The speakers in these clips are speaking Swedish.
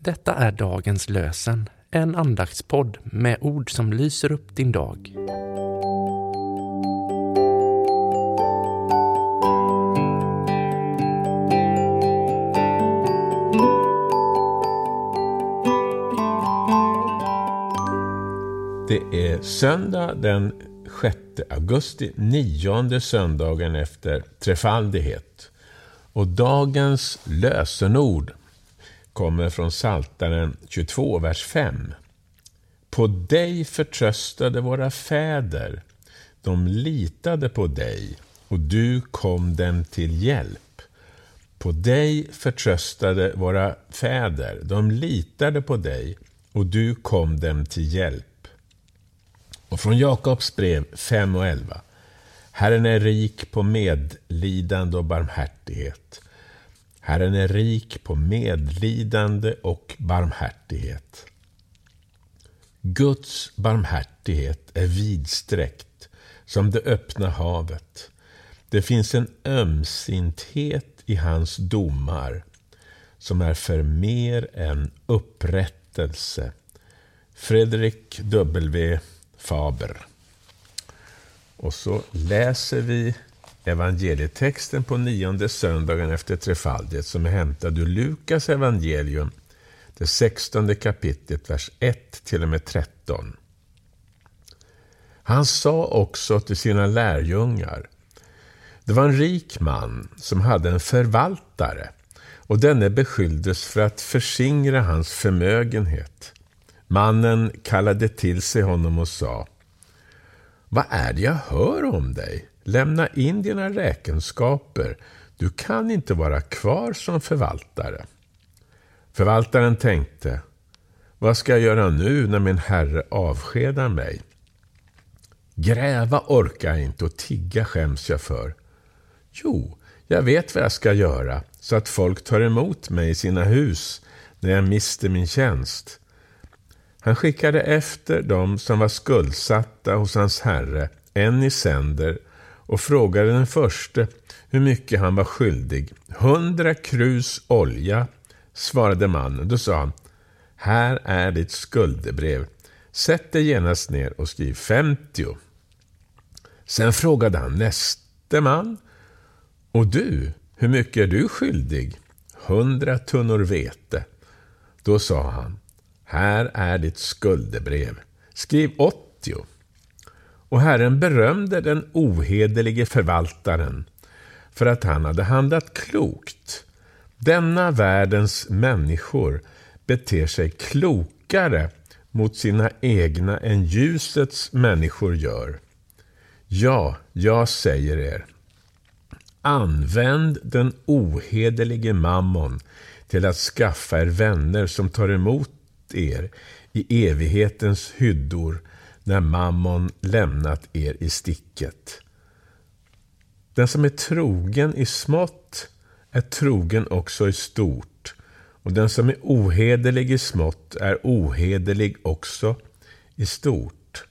Detta är dagens lösen, en andaktspodd med ord som lyser upp din dag. Det är söndag den 6 augusti, nionde söndagen efter trefaldighet. Och dagens lösenord kommer från Saltaren 22, vers 5. På dig förtröstade våra fäder. De litade på dig och du kom dem till hjälp. På dig förtröstade våra fäder. De litade på dig och du kom dem till hjälp. Och från Jakobs brev 5 och 11. Herren är rik på medlidande och barmhärtighet. Herren är rik på medlidande och barmhärtighet. Guds barmhärtighet är vidsträckt som det öppna havet. Det finns en ömsinthet i hans domar som är för mer än upprättelse. Fredrik W. Faber. Och så läser vi evangelietexten på nionde söndagen efter trefaldighet som är hämtad ur Lukas evangelium, det sextonde kapitlet, vers 1 till och med 13. Han sa också till sina lärjungar, det var en rik man som hade en förvaltare och denne beskylldes för att försingra hans förmögenhet. Mannen kallade till sig honom och sa, vad är det jag hör om dig? Lämna in dina räkenskaper. Du kan inte vara kvar som förvaltare. Förvaltaren tänkte, vad ska jag göra nu när min herre avskedar mig? Gräva orkar jag inte och tigga skäms jag för. Jo, jag vet vad jag ska göra så att folk tar emot mig i sina hus när jag mister min tjänst. Han skickade efter dem som var skuldsatta hos hans herre, en i sänder, och frågade den förste hur mycket han var skyldig. Hundra krus olja, svarade mannen. Då sa han, här är ditt skuldebrev. Sätt dig genast ner och skriv 50. Sen frågade han näste man, och du, hur mycket är du skyldig? Hundra tunnor vete. Då sa han, här är ditt skuldebrev. Skriv 80. Och Herren berömde den ohederlige förvaltaren för att han hade handlat klokt. Denna världens människor beter sig klokare mot sina egna än ljusets människor gör. Ja, jag säger er, använd den ohederlige mammon till att skaffa er vänner som tar emot er i evighetens hyddor när mammon lämnat er i sticket. Den som är trogen i smått är trogen också i stort och den som är ohederlig i smått är ohederlig också i stort.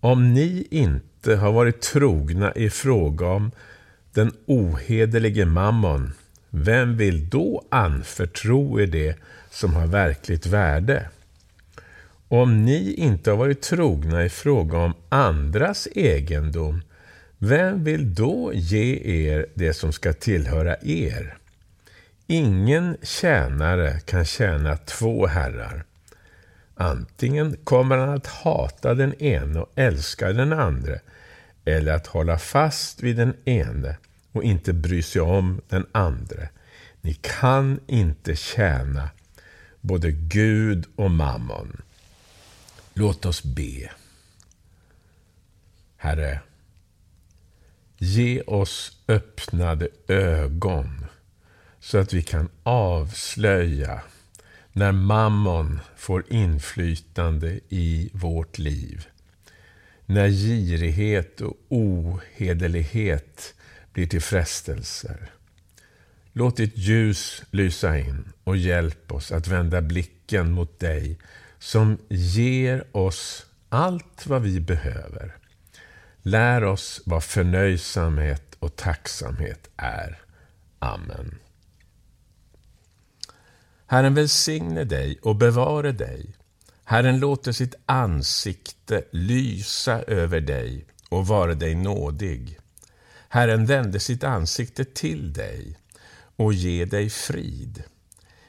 Om ni inte har varit trogna i fråga om den ohederlige mammon, vem vill då anförtro er det som har verkligt värde? Om ni inte har varit trogna i fråga om andras egendom, vem vill då ge er det som ska tillhöra er? Ingen tjänare kan tjäna två herrar. Antingen kommer han att hata den ene och älska den andra, eller att hålla fast vid den ene och inte bry sig om den andra. Ni kan inte tjäna både Gud och mammon. Låt oss be. Herre, ge oss öppnade ögon så att vi kan avslöja när mammon får inflytande i vårt liv. När girighet och ohederlighet blir till frestelser. Låt ditt ljus lysa in och hjälp oss att vända blicken mot dig som ger oss allt vad vi behöver. Lär oss vad förnöjsamhet och tacksamhet är. Amen. Herren välsigne dig och bevare dig. Herren låter sitt ansikte lysa över dig och vare dig nådig. Herren vände sitt ansikte till dig och ge dig frid.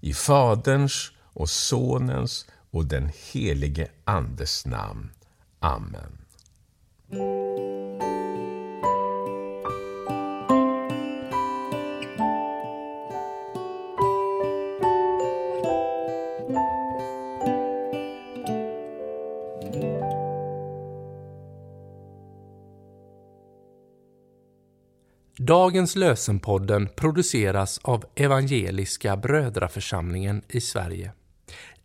I Faderns och Sonens och den helige Andes namn. Amen. Dagens lösenpodden produceras av Evangeliska Brödraförsamlingen i Sverige